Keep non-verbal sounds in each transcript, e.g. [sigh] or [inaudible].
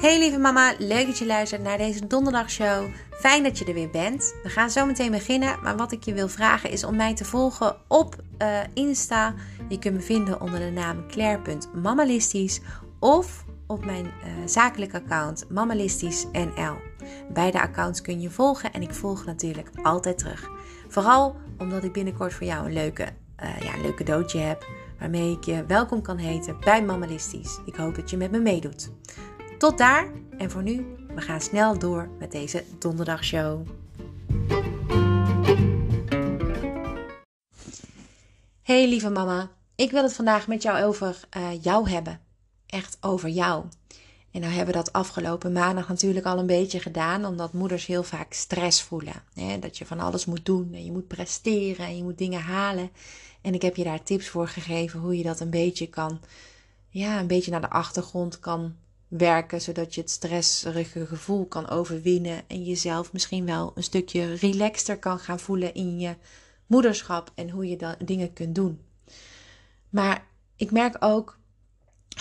Hey lieve mama, leuk dat je luistert naar deze donderdagshow. Fijn dat je er weer bent. We gaan zo meteen beginnen, maar wat ik je wil vragen is om mij te volgen op uh, Insta. Je kunt me vinden onder de naam claire.mamalistisch of op mijn uh, zakelijke account mamalistisch.nl. Beide accounts kun je volgen en ik volg natuurlijk altijd terug. Vooral omdat ik binnenkort voor jou een leuke, uh, ja, een leuke cadeautje heb waarmee ik je welkom kan heten bij Mamalistisch. Ik hoop dat je met me meedoet. Tot daar en voor nu, we gaan snel door met deze donderdagshow. Hey lieve mama, ik wil het vandaag met jou over uh, jou hebben. Echt over jou. En nou hebben we dat afgelopen maandag natuurlijk al een beetje gedaan, omdat moeders heel vaak stress voelen. Hè? Dat je van alles moet doen en je moet presteren en je moet dingen halen. En ik heb je daar tips voor gegeven hoe je dat een beetje kan, ja, een beetje naar de achtergrond kan werken, zodat je het stressrige gevoel kan overwinnen en jezelf misschien wel een stukje relaxter kan gaan voelen in je moederschap en hoe je dan dingen kunt doen. Maar ik merk ook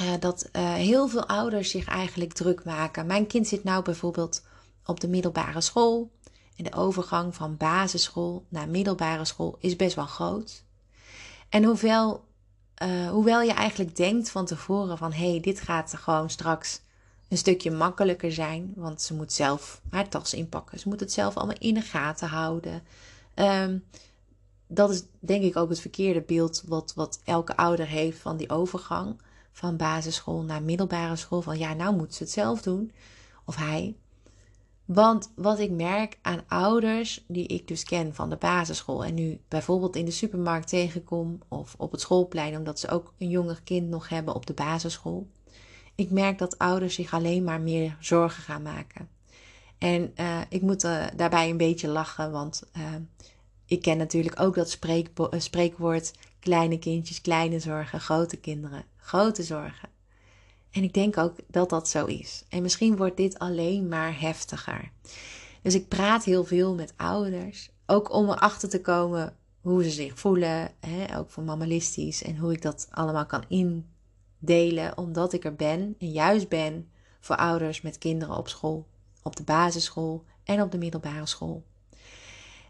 uh, dat uh, heel veel ouders zich eigenlijk druk maken. Mijn kind zit nou bijvoorbeeld op de middelbare school. En de overgang van basisschool naar middelbare school is best wel groot. En hoewel uh, hoewel je eigenlijk denkt van tevoren van hé, hey, dit gaat gewoon straks een stukje makkelijker zijn, want ze moet zelf haar tas inpakken. Ze moet het zelf allemaal in de gaten houden. Um, dat is denk ik ook het verkeerde beeld wat, wat elke ouder heeft van die overgang van basisschool naar middelbare school. Van ja, nou moet ze het zelf doen. Of hij. Want wat ik merk aan ouders die ik dus ken van de basisschool en nu bijvoorbeeld in de supermarkt tegenkom of op het schoolplein, omdat ze ook een jonger kind nog hebben op de basisschool. Ik merk dat ouders zich alleen maar meer zorgen gaan maken. En uh, ik moet uh, daarbij een beetje lachen, want uh, ik ken natuurlijk ook dat spreekwoord: kleine kindjes, kleine zorgen, grote kinderen, grote zorgen. En ik denk ook dat dat zo is. En misschien wordt dit alleen maar heftiger. Dus ik praat heel veel met ouders. Ook om erachter te komen hoe ze zich voelen. Hè, ook voor mamalistisch. En hoe ik dat allemaal kan indelen. Omdat ik er ben en juist ben voor ouders met kinderen op school. Op de basisschool en op de middelbare school.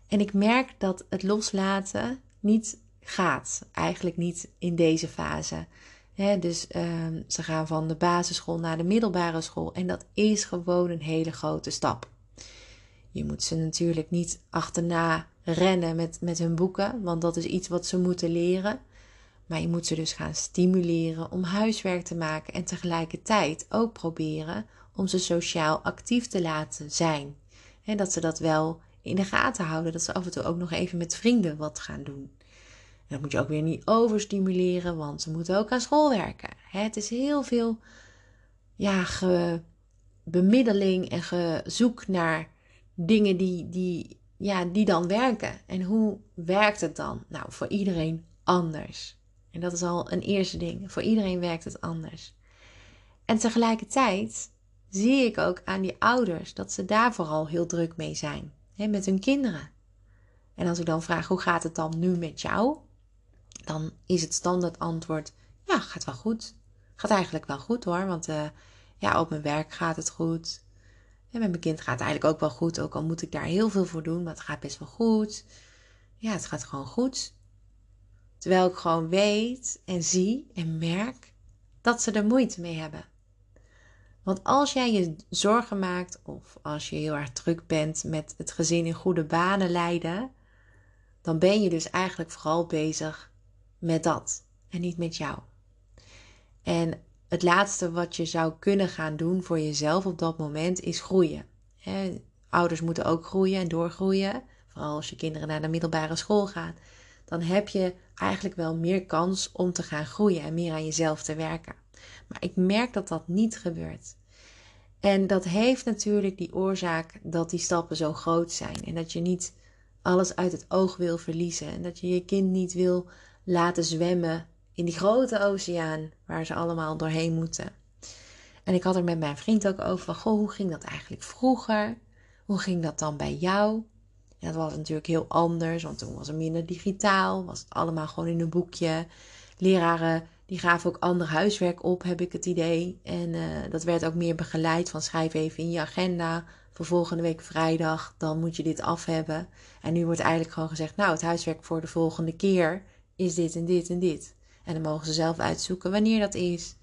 En ik merk dat het loslaten niet gaat. Eigenlijk niet in deze fase dus um, ze gaan van de basisschool naar de middelbare school. En dat is gewoon een hele grote stap. Je moet ze natuurlijk niet achterna rennen met, met hun boeken, want dat is iets wat ze moeten leren. Maar je moet ze dus gaan stimuleren om huiswerk te maken en tegelijkertijd ook proberen om ze sociaal actief te laten zijn. En dat ze dat wel in de gaten houden, dat ze af en toe ook nog even met vrienden wat gaan doen dat moet je ook weer niet overstimuleren, want ze moeten ook aan school werken. Het is heel veel ja, bemiddeling en gezoek naar dingen die, die, ja, die dan werken. En hoe werkt het dan? Nou, voor iedereen anders. En dat is al een eerste ding. Voor iedereen werkt het anders. En tegelijkertijd zie ik ook aan die ouders dat ze daar vooral heel druk mee zijn. Hè, met hun kinderen. En als ik dan vraag, hoe gaat het dan nu met jou? Dan is het standaard antwoord: ja, gaat wel goed. Gaat eigenlijk wel goed hoor, want uh, ja, op mijn werk gaat het goed. En met mijn kind gaat het eigenlijk ook wel goed, ook al moet ik daar heel veel voor doen, maar het gaat best wel goed. Ja, het gaat gewoon goed. Terwijl ik gewoon weet en zie en merk dat ze er moeite mee hebben. Want als jij je zorgen maakt of als je heel erg druk bent met het gezin in goede banen leiden, dan ben je dus eigenlijk vooral bezig met dat en niet met jou. En het laatste wat je zou kunnen gaan doen voor jezelf op dat moment is groeien. ouders moeten ook groeien en doorgroeien. Vooral als je kinderen naar de middelbare school gaan. Dan heb je eigenlijk wel meer kans om te gaan groeien en meer aan jezelf te werken. Maar ik merk dat dat niet gebeurt. En dat heeft natuurlijk die oorzaak dat die stappen zo groot zijn. En dat je niet alles uit het oog wil verliezen. En dat je je kind niet wil laten zwemmen in die grote oceaan waar ze allemaal doorheen moeten. En ik had er met mijn vriend ook over goh, hoe ging dat eigenlijk vroeger? Hoe ging dat dan bij jou? Dat was natuurlijk heel anders, want toen was het minder digitaal, was het allemaal gewoon in een boekje. Leraren Die gaven ook ander huiswerk op, heb ik het idee. En uh, dat werd ook meer begeleid van schrijf even in je agenda voor volgende week vrijdag, dan moet je dit af hebben. En nu wordt eigenlijk gewoon gezegd, nou het huiswerk voor de volgende keer is dit en dit en dit. En dan mogen ze zelf uitzoeken wanneer dat is.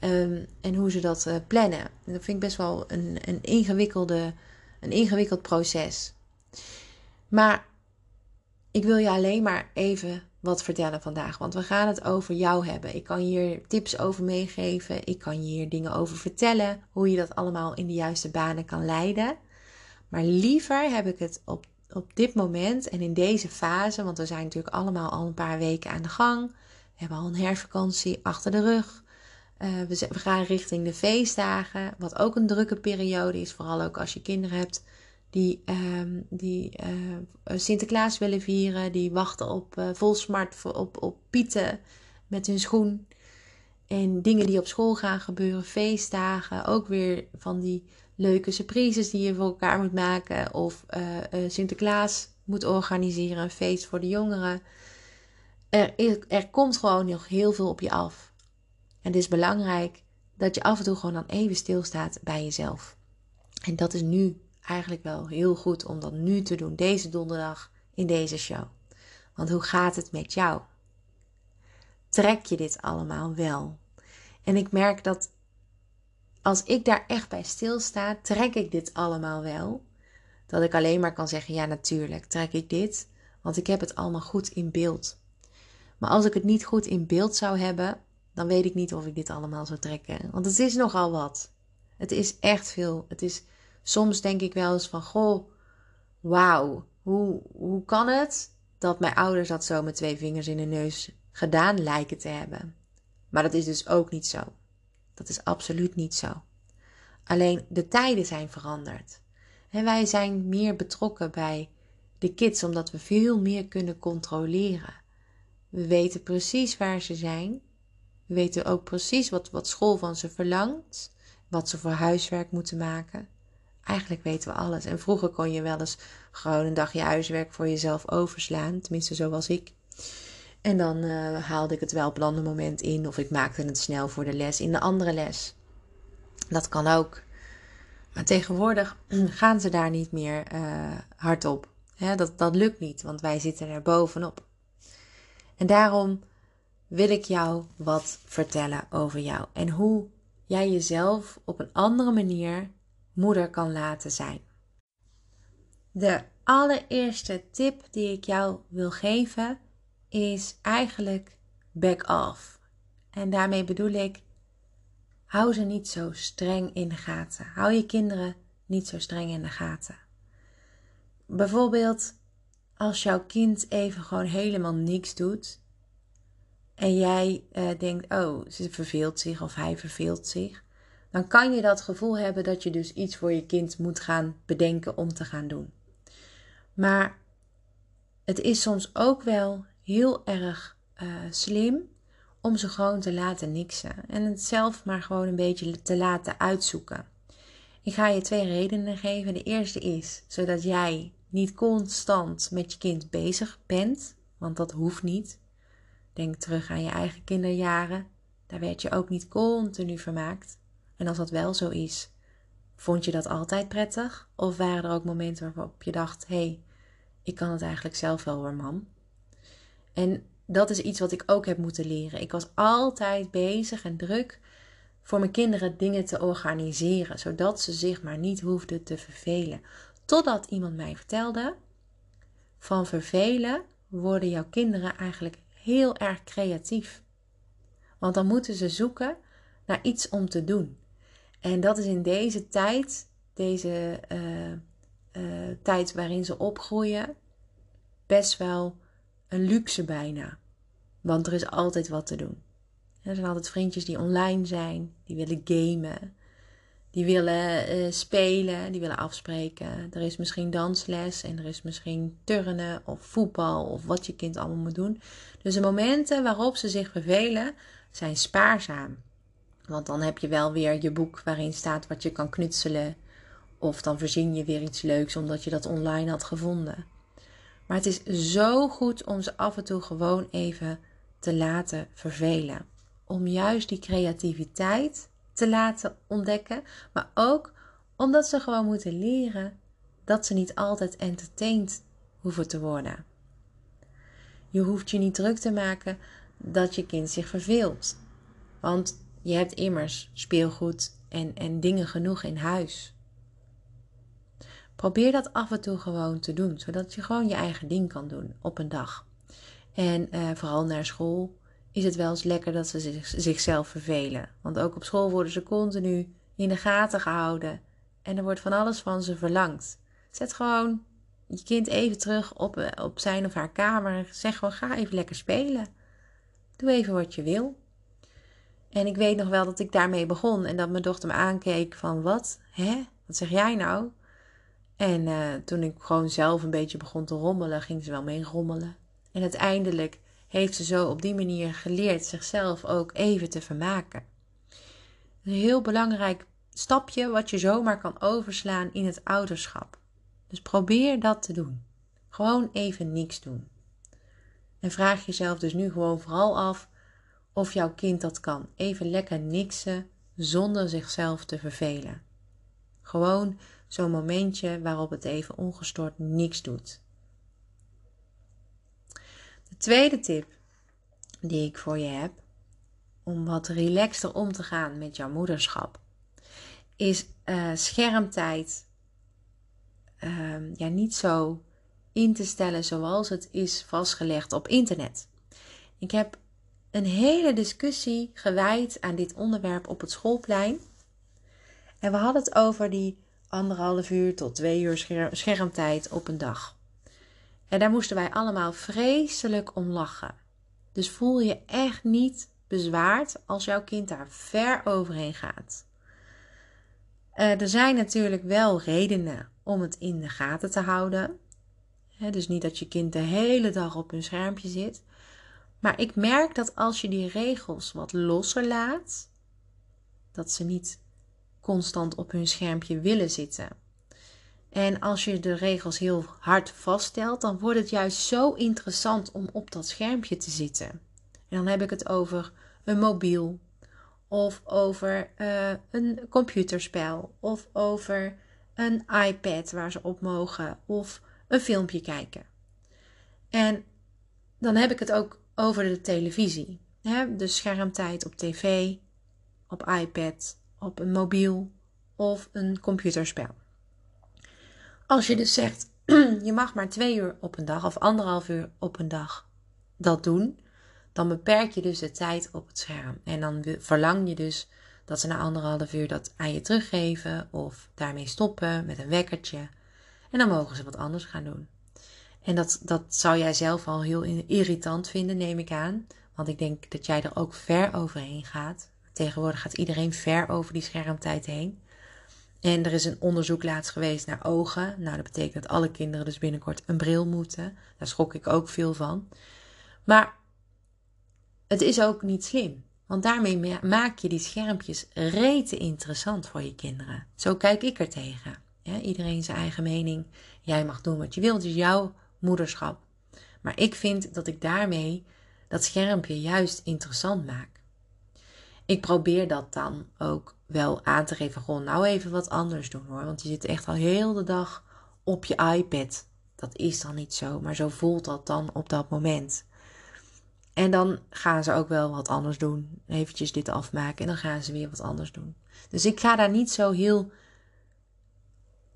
Um, en hoe ze dat uh, plannen. En dat vind ik best wel een, een, ingewikkelde, een ingewikkeld proces. Maar ik wil je alleen maar even wat vertellen vandaag. Want we gaan het over jou hebben. Ik kan hier tips over meegeven. Ik kan je hier dingen over vertellen. Hoe je dat allemaal in de juiste banen kan leiden. Maar liever heb ik het op, op dit moment en in deze fase. Want we zijn natuurlijk allemaal al een paar weken aan de gang. We hebben al een hervakantie achter de rug. Uh, we, we gaan richting de feestdagen. Wat ook een drukke periode is. Vooral ook als je kinderen hebt die, uh, die uh, Sinterklaas willen vieren, die wachten op uh, volsmart, op, op pieten met hun schoen. En dingen die op school gaan gebeuren, feestdagen, ook weer van die leuke surprises die je voor elkaar moet maken. Of Sinterklaas moet organiseren, een feest voor de jongeren. Er, er komt gewoon nog heel veel op je af. En het is belangrijk dat je af en toe gewoon dan even stilstaat bij jezelf. En dat is nu eigenlijk wel heel goed om dat nu te doen, deze donderdag in deze show. Want hoe gaat het met jou? Trek je dit allemaal wel? En ik merk dat als ik daar echt bij stilsta, trek ik dit allemaal wel. Dat ik alleen maar kan zeggen: ja, natuurlijk trek ik dit, want ik heb het allemaal goed in beeld. Maar als ik het niet goed in beeld zou hebben, dan weet ik niet of ik dit allemaal zou trekken. Want het is nogal wat. Het is echt veel. Het is soms denk ik wel eens van, goh, wauw, hoe, hoe kan het dat mijn ouders dat zo met twee vingers in de neus gedaan lijken te hebben? Maar dat is dus ook niet zo. Dat is absoluut niet zo. Alleen de tijden zijn veranderd. En wij zijn meer betrokken bij de kids omdat we veel meer kunnen controleren. We weten precies waar ze zijn. We weten ook precies wat, wat school van ze verlangt. Wat ze voor huiswerk moeten maken. Eigenlijk weten we alles. En vroeger kon je wel eens gewoon een dagje huiswerk voor jezelf overslaan. Tenminste, zo was ik. En dan uh, haalde ik het wel op een moment in. Of ik maakte het snel voor de les in de andere les. Dat kan ook. Maar tegenwoordig [clears throat] gaan ze daar niet meer uh, hard op. dat, dat lukt niet, want wij zitten er bovenop. En daarom wil ik jou wat vertellen over jou. En hoe jij jezelf op een andere manier moeder kan laten zijn. De allereerste tip die ik jou wil geven is eigenlijk back off. En daarmee bedoel ik, hou ze niet zo streng in de gaten. Hou je kinderen niet zo streng in de gaten. Bijvoorbeeld als jouw kind even gewoon helemaal niks doet en jij uh, denkt, oh, ze verveelt zich of hij verveelt zich, dan kan je dat gevoel hebben dat je dus iets voor je kind moet gaan bedenken om te gaan doen. Maar het is soms ook wel heel erg uh, slim om ze gewoon te laten niksen en het zelf maar gewoon een beetje te laten uitzoeken. Ik ga je twee redenen geven. De eerste is zodat jij niet constant met je kind bezig bent, want dat hoeft niet. Denk terug aan je eigen kinderjaren. Daar werd je ook niet continu vermaakt. En als dat wel zo is, vond je dat altijd prettig? Of waren er ook momenten waarop je dacht: hé, hey, ik kan het eigenlijk zelf wel hoor, mam? En dat is iets wat ik ook heb moeten leren. Ik was altijd bezig en druk voor mijn kinderen dingen te organiseren, zodat ze zich maar niet hoefden te vervelen. Totdat iemand mij vertelde: van vervelen worden jouw kinderen eigenlijk heel erg creatief. Want dan moeten ze zoeken naar iets om te doen. En dat is in deze tijd, deze uh, uh, tijd waarin ze opgroeien, best wel een luxe bijna. Want er is altijd wat te doen. Er zijn altijd vriendjes die online zijn, die willen gamen, die willen uh, spelen, die willen afspreken. Er is misschien dansles en er is misschien turnen of voetbal of wat je kind allemaal moet doen. Dus de momenten waarop ze zich vervelen zijn spaarzaam. Want dan heb je wel weer je boek waarin staat wat je kan knutselen. Of dan verzin je weer iets leuks omdat je dat online had gevonden. Maar het is zo goed om ze af en toe gewoon even te laten vervelen. om juist die creativiteit te laten ontdekken, maar ook omdat ze gewoon moeten leren dat ze niet altijd entertained hoeven te worden. Je hoeft je niet druk te maken dat je kind zich verveelt. Want je hebt immers speelgoed en, en dingen genoeg in huis. Probeer dat af en toe gewoon te doen, zodat je gewoon je eigen ding kan doen op een dag. En uh, vooral naar school is het wel eens lekker dat ze zich, zichzelf vervelen. Want ook op school worden ze continu in de gaten gehouden. En er wordt van alles van ze verlangd. Zet gewoon je kind even terug op, eh, op zijn of haar kamer. Zeg gewoon: ga even lekker spelen. Doe even wat je wil. En ik weet nog wel dat ik daarmee begon en dat mijn dochter me aankeek van wat? Hè? Wat zeg jij nou? En uh, toen ik gewoon zelf een beetje begon te rommelen, ging ze wel mee rommelen. En uiteindelijk heeft ze zo op die manier geleerd zichzelf ook even te vermaken. Een heel belangrijk stapje wat je zomaar kan overslaan in het ouderschap. Dus probeer dat te doen. Gewoon even niks doen. En vraag jezelf dus nu gewoon vooral af of jouw kind dat kan. Even lekker niksen zonder zichzelf te vervelen. Gewoon zo'n momentje waarop het even ongestoord niks doet. De tweede tip die ik voor je heb om wat relaxter om te gaan met jouw moederschap is uh, schermtijd uh, ja, niet zo in te stellen zoals het is vastgelegd op internet. Ik heb een hele discussie gewijd aan dit onderwerp op het schoolplein. En we hadden het over die anderhalf uur tot twee uur schermtijd op een dag. En daar moesten wij allemaal vreselijk om lachen. Dus voel je echt niet bezwaard als jouw kind daar ver overheen gaat. Uh, er zijn natuurlijk wel redenen om het in de gaten te houden. dus niet dat je kind de hele dag op een schermpje zit. Maar ik merk dat als je die regels wat losser laat, dat ze niet constant op hun schermpje willen zitten. En als je de regels heel hard vaststelt, dan wordt het juist zo interessant om op dat schermpje te zitten. En dan heb ik het over een mobiel, of over uh, een computerspel, of over een iPad waar ze op mogen, of een filmpje kijken. En dan heb ik het ook over de televisie. Hè? De schermtijd op tv, op iPad, op een mobiel of een computerspel. Als je dus zegt, [clears throat] je mag maar twee uur op een dag of anderhalf uur op een dag dat doen, dan beperk je dus de tijd op het scherm. En dan verlang je dus dat ze na anderhalf uur dat aan je teruggeven of daarmee stoppen met een wekkertje. En dan mogen ze wat anders gaan doen. En dat, dat zou jij zelf al heel irritant vinden, neem ik aan. Want ik denk dat jij er ook ver overheen gaat. Tegenwoordig gaat iedereen ver over die schermtijd heen. En er is een onderzoek laatst geweest naar ogen. Nou, dat betekent dat alle kinderen dus binnenkort een bril moeten. Daar schrok ik ook veel van. Maar het is ook niet slim. Want daarmee maak je die schermpjes rete interessant voor je kinderen. Zo kijk ik er tegen. Iedereen zijn eigen mening. Jij mag doen wat je wilt. Is jouw moederschap. Maar ik vind dat ik daarmee dat schermpje juist interessant maak. Ik probeer dat dan ook wel aan te geven. Gewoon nou even wat anders doen hoor. Want je zit echt al heel de dag op je iPad. Dat is dan niet zo, maar zo voelt dat dan op dat moment. En dan gaan ze ook wel wat anders doen. Eventjes dit afmaken en dan gaan ze weer wat anders doen. Dus ik ga daar niet zo heel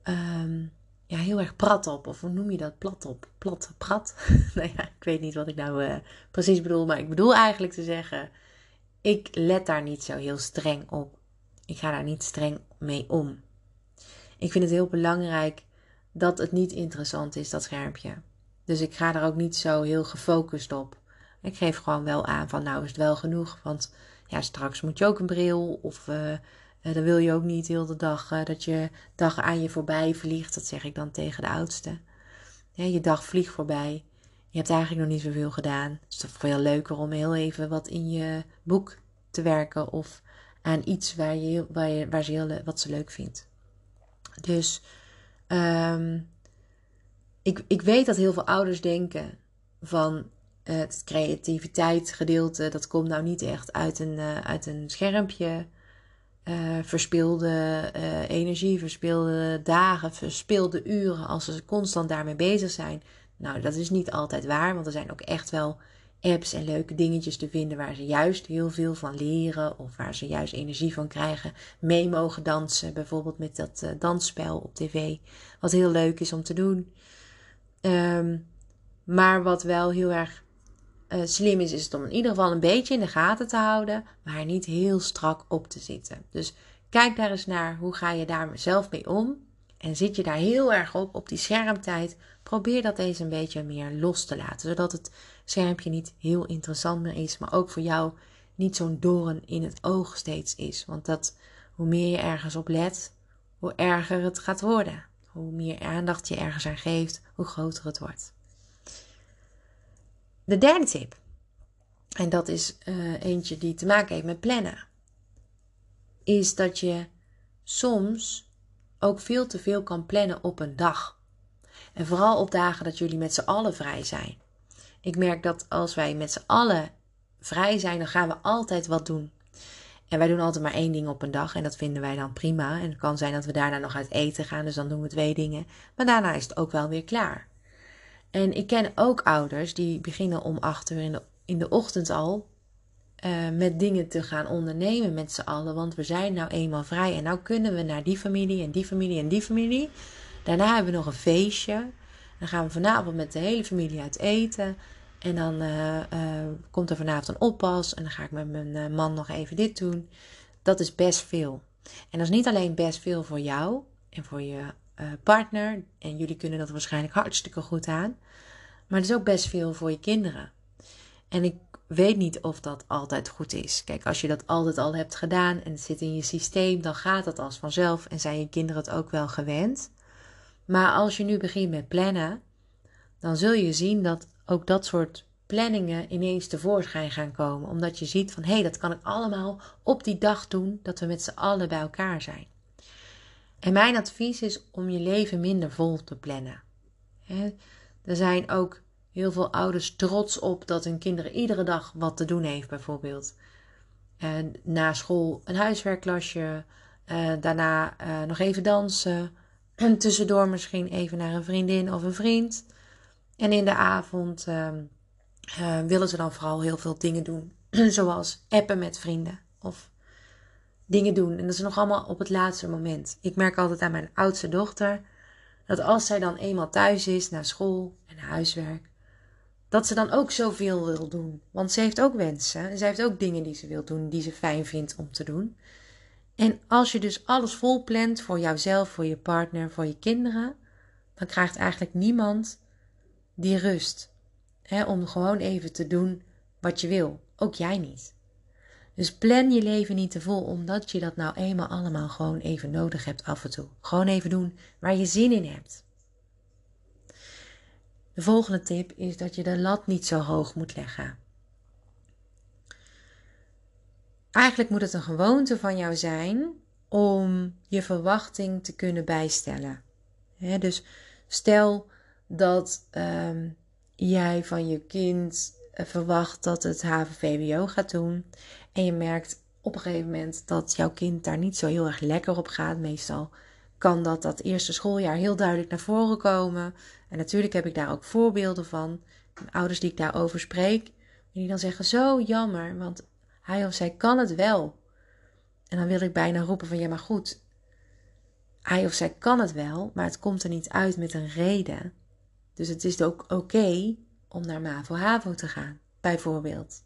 um, ja, heel erg prat op. Of hoe noem je dat? Plat op. Plat, prat. [laughs] nou ja, ik weet niet wat ik nou uh, precies bedoel. Maar ik bedoel eigenlijk te zeggen, ik let daar niet zo heel streng op. Ik ga daar niet streng mee om. Ik vind het heel belangrijk dat het niet interessant is, dat schermpje. Dus ik ga er ook niet zo heel gefocust op. Ik geef gewoon wel aan van nou is het wel genoeg. Want ja, straks moet je ook een bril of uh, uh, dan wil je ook niet heel de dag uh, dat je dag aan je voorbij vliegt. Dat zeg ik dan tegen de oudste. Je dag vliegt voorbij. Je hebt eigenlijk nog niet zoveel gedaan. Het is toch veel leuker om heel even wat in je boek te werken. Of aan iets waar, je, waar, je, waar ze heel, wat ze leuk vindt. Dus um, ik, ik weet dat heel veel ouders denken van het creativiteit gedeelte, dat komt nou niet echt uit een, uit een schermpje. verspilde energie, verspilde dagen, verspilde uren als ze constant daarmee bezig zijn. Nou, dat is niet altijd waar, want er zijn ook echt wel apps en leuke dingetjes te vinden waar ze juist heel veel van leren of waar ze juist energie van krijgen. Mee mogen dansen, bijvoorbeeld met dat uh, dansspel op tv, wat heel leuk is om te doen. Ehm, maar wat wel heel erg uh, slim is, is het om in ieder geval een beetje in de gaten te houden, maar niet heel strak op te zitten. Dus kijk daar eens naar, hoe ga je daar zelf mee om? En zit je daar heel erg op, op die schermtijd, probeer dat eens een beetje meer los te laten. Zodat het schermpje niet heel interessant meer is, maar ook voor jou niet zo'n doorn in het oog steeds is. Want dat, hoe meer je ergens op let, hoe erger het gaat worden. Hoe meer aandacht je ergens aan geeft, hoe groter het wordt. De derde tip, en dat is uh, eentje die te maken heeft met plannen, is dat je soms ook veel te veel kan plannen op een dag. En vooral op dagen dat jullie met z'n allen vrij zijn. Ik merk dat als wij met z'n allen vrij zijn, dan gaan we altijd wat doen. En wij doen altijd maar één ding op een dag en dat vinden wij dan prima. En het kan zijn dat we daarna nog uit eten gaan, dus dan doen we twee dingen. Maar daarna is het ook wel weer klaar. En ik ken ook ouders die beginnen om acht uur in de, in de ochtend al uh, met dingen te gaan ondernemen met z'n allen. Want we zijn nou eenmaal vrij en nou kunnen we naar die familie en die familie en die familie. Daarna hebben we nog een feestje. Dan gaan we vanavond met de hele familie uit eten. En dan uh, uh, komt er vanavond een oppas. En dan ga ik met mijn man nog even dit doen. Dat is best veel. En dat is niet alleen best veel voor jou en voor je partner. En jullie kunnen dat waarschijnlijk hartstikke goed aan. Maar het is ook best veel voor je kinderen. En ik weet niet of dat altijd goed is. Kijk, als je dat altijd al hebt gedaan en het zit in je systeem, dan gaat dat als vanzelf en zijn je kinderen het ook wel gewend. Maar als je nu begint met plannen, dan zul je zien dat ook dat soort planningen ineens tevoorschijn gaan komen. Omdat je ziet van hé, hey, dat kan ik allemaal op die dag doen dat we met z'n allen bij elkaar zijn. En mijn advies is om je leven minder vol te plannen. Er zijn ook heel veel ouders trots op dat hun kinderen iedere dag wat te doen heeft, bijvoorbeeld. En na school een huiswerkklasje, uh, daarna uh, nog even dansen, en tussendoor misschien even naar een vriendin of een vriend. En in de avond uh, willen ze dan vooral heel veel dingen doen, [clears throat] zoals appen met vrienden of dingen doen. En dat is nog allemaal op het laatste moment. Ik merk altijd aan mijn oudste dochter dat als zij dan eenmaal thuis is na school en huiswerk, dat ze dan ook zoveel wil doen. Want ze heeft ook wensen. En ze heeft ook dingen die ze wil doen, die ze fijn vindt om te doen. En als je dus alles vol plant voor jouzelf, voor je partner, voor je kinderen, dan krijgt eigenlijk niemand die rust. Hè, om gewoon even te doen wat je wil. Ook jij niet. Dus plan je leven niet te vol, omdat je dat nou eenmaal allemaal gewoon even nodig hebt af en toe. Gewoon even doen waar je zin in hebt. De volgende tip is dat je de lat niet zo hoog moet leggen. Eigenlijk moet het een gewoonte van jou zijn om je verwachting te kunnen bijstellen. dus stel dat ehm, jij van je kind eh, verwacht dat het HAVO-VWO gaat doen en je merkt op een gegeven moment dat jouw kind daar niet zo heel erg lekker op gaat. Meestal kan dat dat eerste schooljaar heel duidelijk naar voren komen. En natuurlijk heb ik daar ook voorbeelden van. Ouders die ik daarover spreek. Die dan zeggen: Zo jammer, want hij of zij kan het wel. En dan wil ik bijna roepen: van ja, maar goed. Hij of zij kan het wel, maar het komt er niet uit met een reden. Dus het is ook oké om naar MAVO-HAVO te gaan, bijvoorbeeld.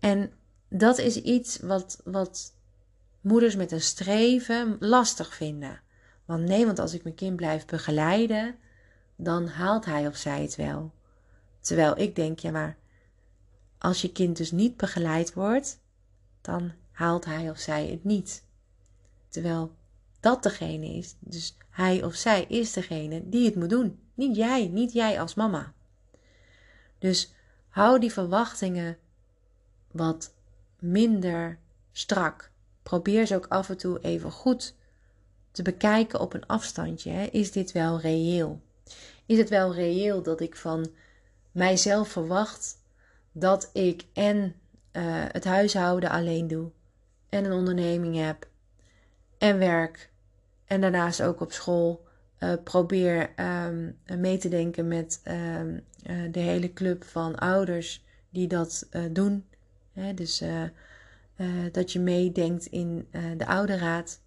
En dat is iets wat, wat moeders met een streven lastig vinden. Want nee, want als ik mijn kind blijf begeleiden, dan haalt hij of zij het wel. Terwijl ik denk, ja maar als je kind dus niet begeleid wordt, dan haalt hij of zij het niet. Terwijl dat degene is, dus hij of zij is degene die het moet doen. Niet jij, niet jij als mama. Dus hou die verwachtingen wat minder strak. Probeer ze ook af en toe even goed te bekijken op een afstandje. Hè? Is dit wel reëel? Is het wel reëel dat ik van mijzelf verwacht dat ik en uh, het huishouden alleen doe, en een onderneming heb, en werk, en daarnaast ook op school uh, probeer um, mee te denken met um, uh, de hele club van ouders die dat doen. Hè, dus dat je meedenkt in de ouderraad.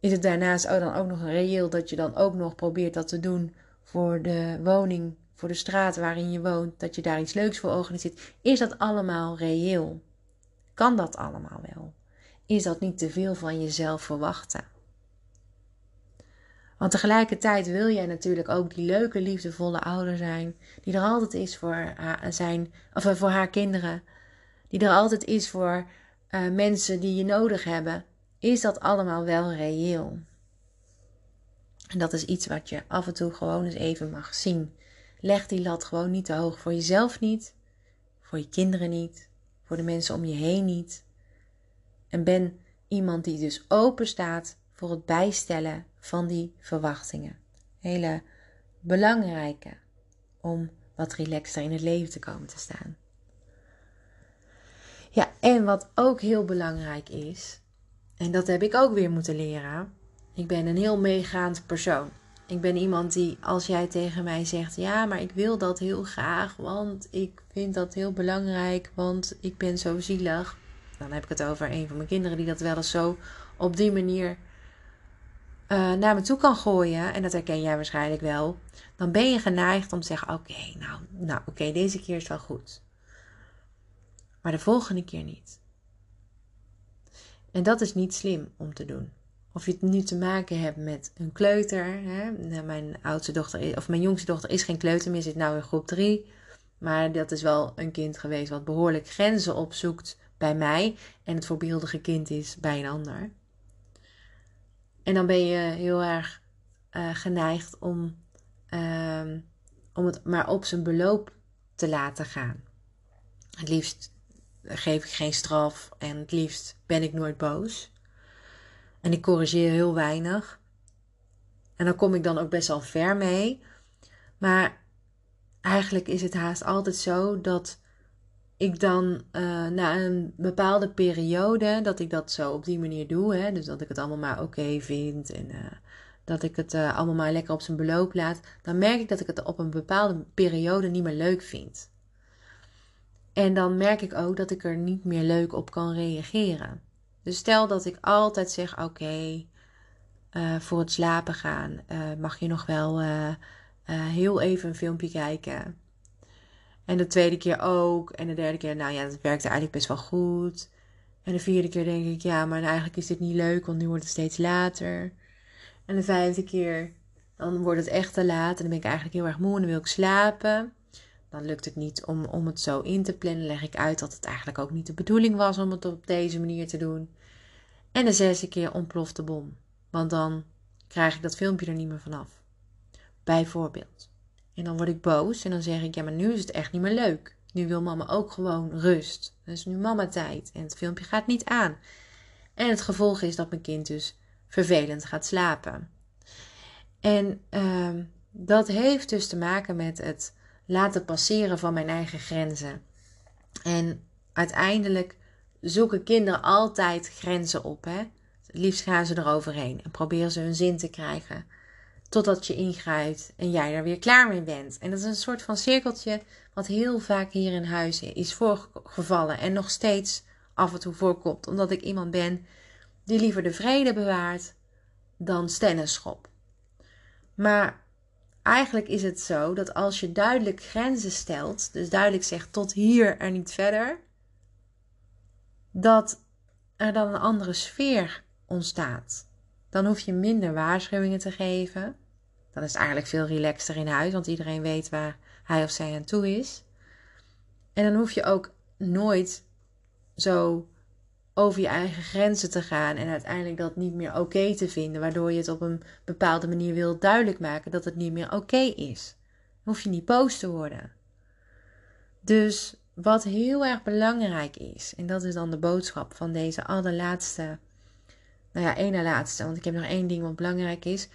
Is het daarnaast ook dan ook nog reëel dat je dan ook nog probeert dat te doen voor de woning, voor de straat waarin je woont, dat je daar iets leuks voor zit? Is dat allemaal reëel? Kan dat allemaal wel? Is dat niet te veel van jezelf verwachten? Want tegelijkertijd wil jij natuurlijk ook die leuke, liefdevolle ouder zijn. Die er altijd is voor haar, zijn, of eh, voor haar kinderen. Die er altijd is voor uh, mensen die je nodig hebben. Is dat allemaal wel reëel? En dat is iets wat je af en toe gewoon eens even mag zien. Leg die lat gewoon niet te hoog. Voor jezelf niet. Voor je kinderen niet. Voor de mensen om je heen niet. En ben iemand die dus open staat voor het bijstellen van die verwachtingen. Hele belangrijke om wat relaxter in het leven te komen te staan. Ja, en wat ook heel belangrijk is, en dat heb ik ook weer moeten leren. Ik ben een heel meegaand persoon. Ik ben iemand die, als jij tegen mij zegt: Ja, maar ik wil dat heel graag, want ik vind dat heel belangrijk, want ik ben zo zielig. Dan heb ik het over een van mijn kinderen die dat wel eens zo op die manier uh, naar me toe kan gooien, en dat herken jij waarschijnlijk wel, dan ben je geneigd om te zeggen: Oké, nou, nou oké, deze keer is wel goed. Maar de volgende keer niet. En dat is niet slim om te doen. Of je het nu te maken hebt met een kleuter. Hè? Nou, mijn oudste dochter, of mijn jongste dochter is geen kleuter meer, zit nou in groep 3. Maar dat is wel een kind geweest wat behoorlijk grenzen opzoekt bij mij. En het voorbeeldige kind is bij een ander. En dan ben je heel erg uh, geneigd om, uh, om het maar op zijn beloop te laten gaan. Het liefst geef ik geen straf en het liefst ben ik nooit boos. En ik corrigeer heel weinig. En dan kom ik dan ook best wel ver mee. Maar eigenlijk is het haast altijd zo dat ik dan uh, na een bepaalde periode, dat ik dat zo op die manier doe, hè, dus dat ik het allemaal maar oké vind en uh, dat ik het uh, allemaal maar lekker op zijn beloop laat, dan merk ik dat ik het op een bepaalde periode niet meer leuk vind. En dan merk ik ook dat ik er niet meer leuk op kan reageren. Dus stel dat ik altijd zeg: Oké, okay, voor het slapen gaan mag je nog wel heel even een filmpje kijken. En de tweede keer ook. En de derde keer, nou ja, dat werkte eigenlijk best wel goed. En de vierde keer denk ik, ja, maar eigenlijk is dit niet leuk, want nu wordt het steeds later. En de vijfde keer, dan wordt het echt te laat. En dan ben ik eigenlijk heel erg moe en dan wil ik slapen. Dan lukt het niet om, om het zo in te plannen. Leg ik uit dat het eigenlijk ook niet de bedoeling was om het op deze manier te doen. En de zesde keer ontploft de bom. Want dan krijg ik dat filmpje er niet meer vanaf. Bijvoorbeeld. En dan word ik boos en dan zeg ik: Ja, maar nu is het echt niet meer leuk. Nu wil mama ook gewoon rust. Dus nu mama tijd. En het filmpje gaat niet aan. En het gevolg is dat mijn kind dus vervelend gaat slapen. En uh, dat heeft dus te maken met het laten passeren van mijn eigen grenzen. En uiteindelijk zoeken kinderen altijd grenzen op. Hè? Het liefst gaan ze eroverheen en proberen ze hun zin te krijgen. Totdat je ingrijpt en jij er weer klaar mee bent. En dat is een soort van cirkeltje wat heel vaak hier in huis is voorgevallen. En nog steeds af en toe voorkomt. Omdat ik iemand ben die liever de vrede bewaart dan stennischop. Maar eigenlijk is het zo dat als je duidelijk grenzen stelt, dus duidelijk zegt tot hier en niet verder, dat er dan een andere sfeer ontstaat. Dan hoef je minder waarschuwingen te geven. Dan is het eigenlijk veel relaxter in huis, want iedereen weet waar hij of zij aan toe is. En dan hoef je ook nooit zo over je eigen grenzen te gaan en uiteindelijk dat niet meer oké te vinden, waardoor je het op een bepaalde manier wil duidelijk maken dat het niet meer oké is. Dan hoef je niet boos te worden. Dus wat heel erg belangrijk is, en dat is dan de boodschap van deze allerlaatste, nou ja, ene laatste, want ik heb nog één ding wat belangrijk is.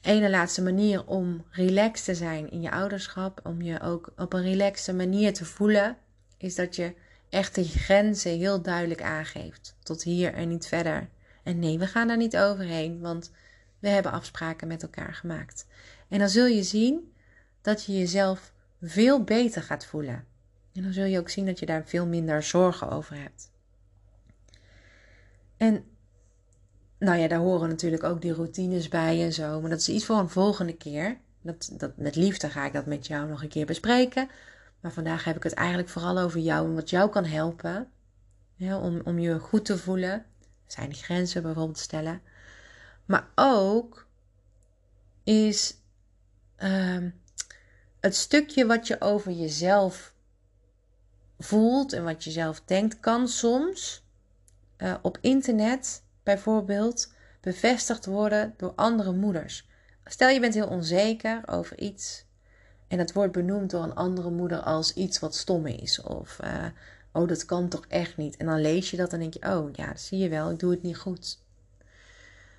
ene laatste manier om relaxed te zijn in je ouderschap, om je ook op een relaxte manier te voelen, is dat je echt de grenzen heel duidelijk aangeeft. Tot hier en niet verder. En nee, we gaan daar niet overheen, want we hebben afspraken met elkaar gemaakt. En dan zul je zien dat je jezelf veel beter gaat voelen. En dan zul je ook zien dat je daar veel minder zorgen over hebt. En nou ja, daar horen natuurlijk ook die routines bij en zo. Maar dat is iets voor een volgende keer. Dat, dat, met liefde ga ik dat met jou nog een keer bespreken. Maar vandaag heb ik het eigenlijk vooral over jou en wat jou kan helpen. Om, om je goed te voelen. Zijn grenzen bijvoorbeeld stellen. Maar ook is ehm, het stukje wat je over jezelf voelt en wat je zelf denkt, kan soms uh, op internet bijvoorbeeld bevestigd worden door andere moeders. Stel je bent heel onzeker over iets en het wordt benoemd door een andere moeder als iets wat stom is. Of uh, oh, dat kan toch echt niet. En dan lees je dat en denk je, oh ja, zie je wel, ik doe het niet goed.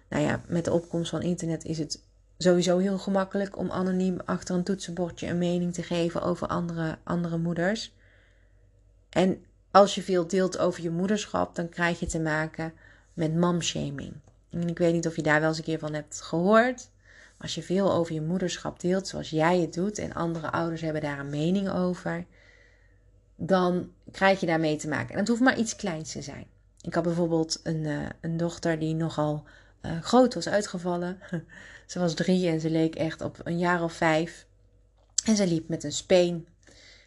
Nou ja, met de opkomst van internet is het sowieso heel gemakkelijk om anoniem achter een toetsenbordje een mening te geven over andere, andere moeders. En als je veel deelt over je moederschap, dan krijg je te maken met momshaming. En ik weet niet of je daar wel eens een keer van hebt gehoord. Als je veel over je moederschap deelt zoals jij het doet en andere ouders hebben daar een mening over, dan krijg je daarmee te maken. En het hoeft maar iets kleins te zijn. Ik had bijvoorbeeld een, uh, een dochter die nogal uh, groot was uitgevallen. [laughs] ze was drie en ze leek echt op een jaar of vijf. En ze liep met een speen.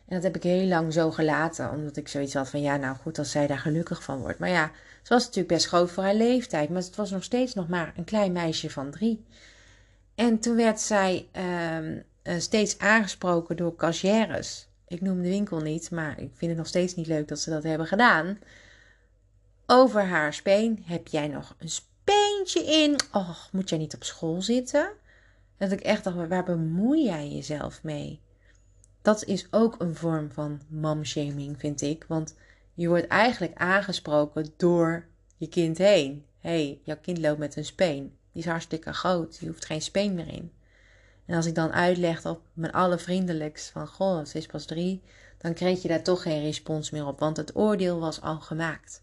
En dat heb ik heel lang zo gelaten, omdat ik zoiets had van ja, nou goed, als zij daar gelukkig van wordt. Maar ja, ze was natuurlijk best groot voor haar leeftijd, maar het was nog steeds nog maar een klein meisje van drie. En toen werd zij uh, steeds aangesproken door cashiers. Ik noem de winkel niet, maar ik vind het nog steeds niet leuk dat ze dat hebben gedaan. Over haar speen. Heb jij nog een speentje in? Och, moet jij niet op school zitten? Dat ik echt dacht, waar bemoei jij jezelf mee? Dat is ook een vorm van momshaming, vind ik. Want je wordt eigenlijk aangesproken door je kind heen. Hey, jouw kind loopt met een speen. Die is hartstikke groot. Die hoeft geen speen meer in. En als ik dan uitleg op mijn allervriendelijkst van... Goh, ze is pas drie. Dan kreeg je daar toch geen respons meer op. Want het oordeel was al gemaakt.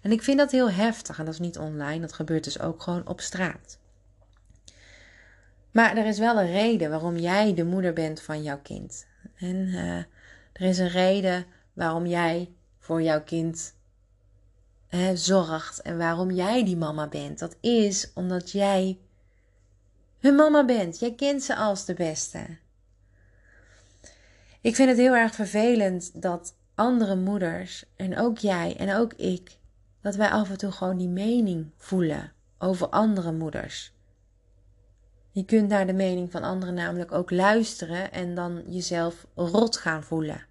En ik vind dat heel heftig. En dat is niet online. Dat gebeurt dus ook gewoon op straat. Maar er is wel een reden waarom jij de moeder bent van jouw kind. En uh, er is een reden waarom jij voor jouw kind zorgt en waarom jij die mama bent. Dat is omdat jij hun mama bent. Jij kent ze als de beste. Ik vind het heel erg vervelend dat andere moeders en ook jij en ook ik, dat wij af en toe gewoon die mening voelen over andere moeders. Je kunt naar de mening van anderen namelijk ook luisteren en dan jezelf rot gaan voelen.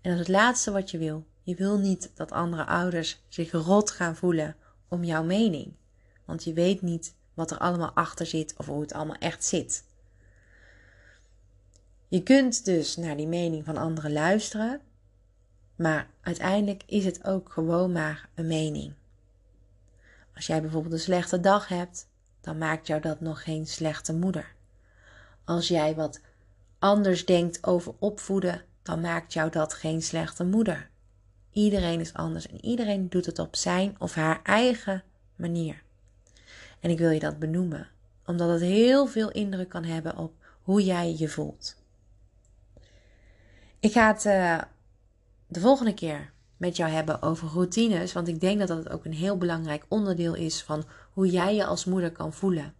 En dat is het laatste wat je wil. Je wil niet dat andere ouders zich rot gaan voelen om jouw mening. Want je weet niet wat er allemaal achter zit of hoe het allemaal echt zit. Je kunt dus naar die mening van anderen luisteren, maar uiteindelijk is het ook gewoon maar een mening. Als jij bijvoorbeeld een slechte dag hebt, dan maakt jou dat nog geen slechte moeder. Als jij wat anders denkt over opvoeden, dan maakt jou dat geen slechte moeder. Iedereen is anders en iedereen doet het op zijn of haar eigen manier. En ik wil je dat benoemen, omdat het heel veel indruk kan hebben op hoe jij je voelt. Ik ga het uh, de volgende keer met jou hebben over routines, want ik denk dat dat ook een heel belangrijk onderdeel is van hoe jij je als moeder kan voelen.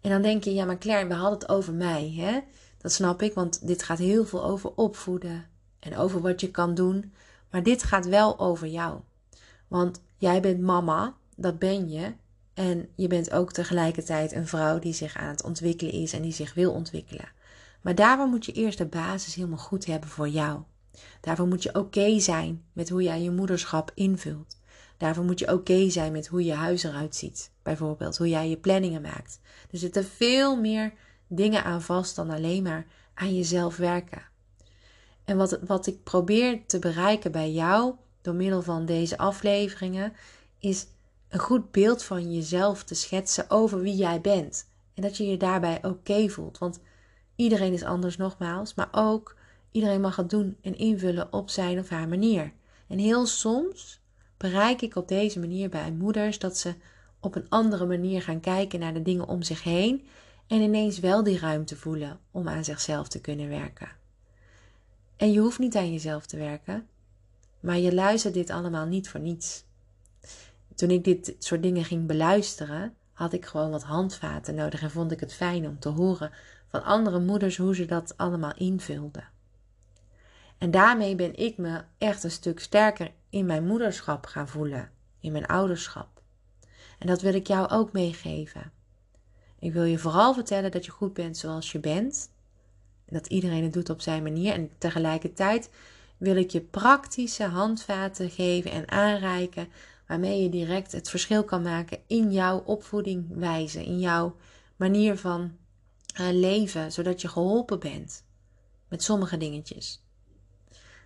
En dan denk je, ja, maar Claire, we hadden het over mij, hè? Dat snap ik, want dit gaat heel veel over opvoeden en over wat je kan doen. Maar dit gaat wel over jou. Want jij bent mama, dat ben je. En je bent ook tegelijkertijd een vrouw die zich aan het ontwikkelen is en die zich wil ontwikkelen. Maar daarvoor moet je eerst de basis helemaal goed hebben voor jou. Daarvoor moet je oké zijn met hoe jij je moederschap invult. Daarvoor moet je oké zijn met hoe je huis eruit ziet. Bijvoorbeeld hoe jij je planningen maakt. Er zitten veel meer dingen aan vast dan alleen maar aan jezelf werken. En wat, wat ik probeer te bereiken bij jou door middel van deze afleveringen is een goed beeld van jezelf te schetsen over wie jij bent. En dat je je daarbij oké voelt. Want iedereen is anders nogmaals, maar ook iedereen mag het doen en invullen op zijn of haar manier. En heel soms bereik ik op deze manier bij moeders dat ze op een andere manier gaan kijken naar de dingen om zich heen en ineens wel die ruimte voelen om aan zichzelf te kunnen werken. En je hoeft niet aan jezelf te werken, maar je luistert dit allemaal niet voor niets. Toen ik dit soort dingen ging beluisteren, had ik gewoon wat handvaten nodig en vond ik het fijn om te horen van andere moeders hoe ze dat allemaal invulden. En daarmee ben ik me echt een stuk sterker in mijn moederschap gaan voelen, in mijn ouderschap. En dat wil ik jou ook meegeven. Ik wil je vooral vertellen dat je goed bent zoals je bent. Dat iedereen het doet op zijn manier. En tegelijkertijd wil ik je praktische handvaten geven en aanreiken. Waarmee je direct het verschil kan maken in jouw opvoeding wijze. In jouw manier van uh, leven. Zodat je geholpen bent met sommige dingetjes.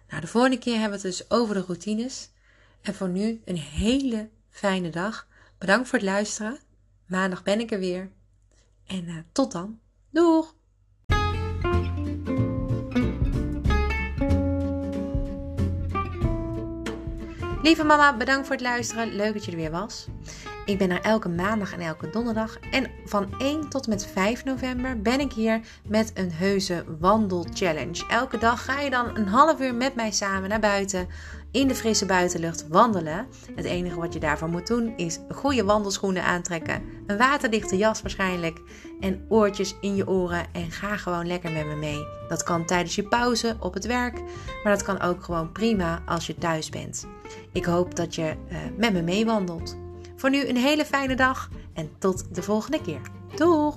Nou, de volgende keer hebben we het dus over de routines. En voor nu een hele fijne dag. Bedankt voor het luisteren. Maandag ben ik er weer. En uh, tot dan. Doeg! Lieve mama, bedankt voor het luisteren. Leuk dat je er weer was. Ik ben er elke maandag en elke donderdag. En van 1 tot met 5 november ben ik hier met een heuse wandelchallenge. Elke dag ga je dan een half uur met mij samen naar buiten in de frisse buitenlucht wandelen. Het enige wat je daarvoor moet doen is goede wandelschoenen aantrekken, een waterdichte jas waarschijnlijk en oortjes in je oren en ga gewoon lekker met me mee. Dat kan tijdens je pauze op het werk, maar dat kan ook gewoon prima als je thuis bent. Ik hoop dat je uh, met me meewandelt. Voor nu een hele fijne dag en tot de volgende keer. Doeg!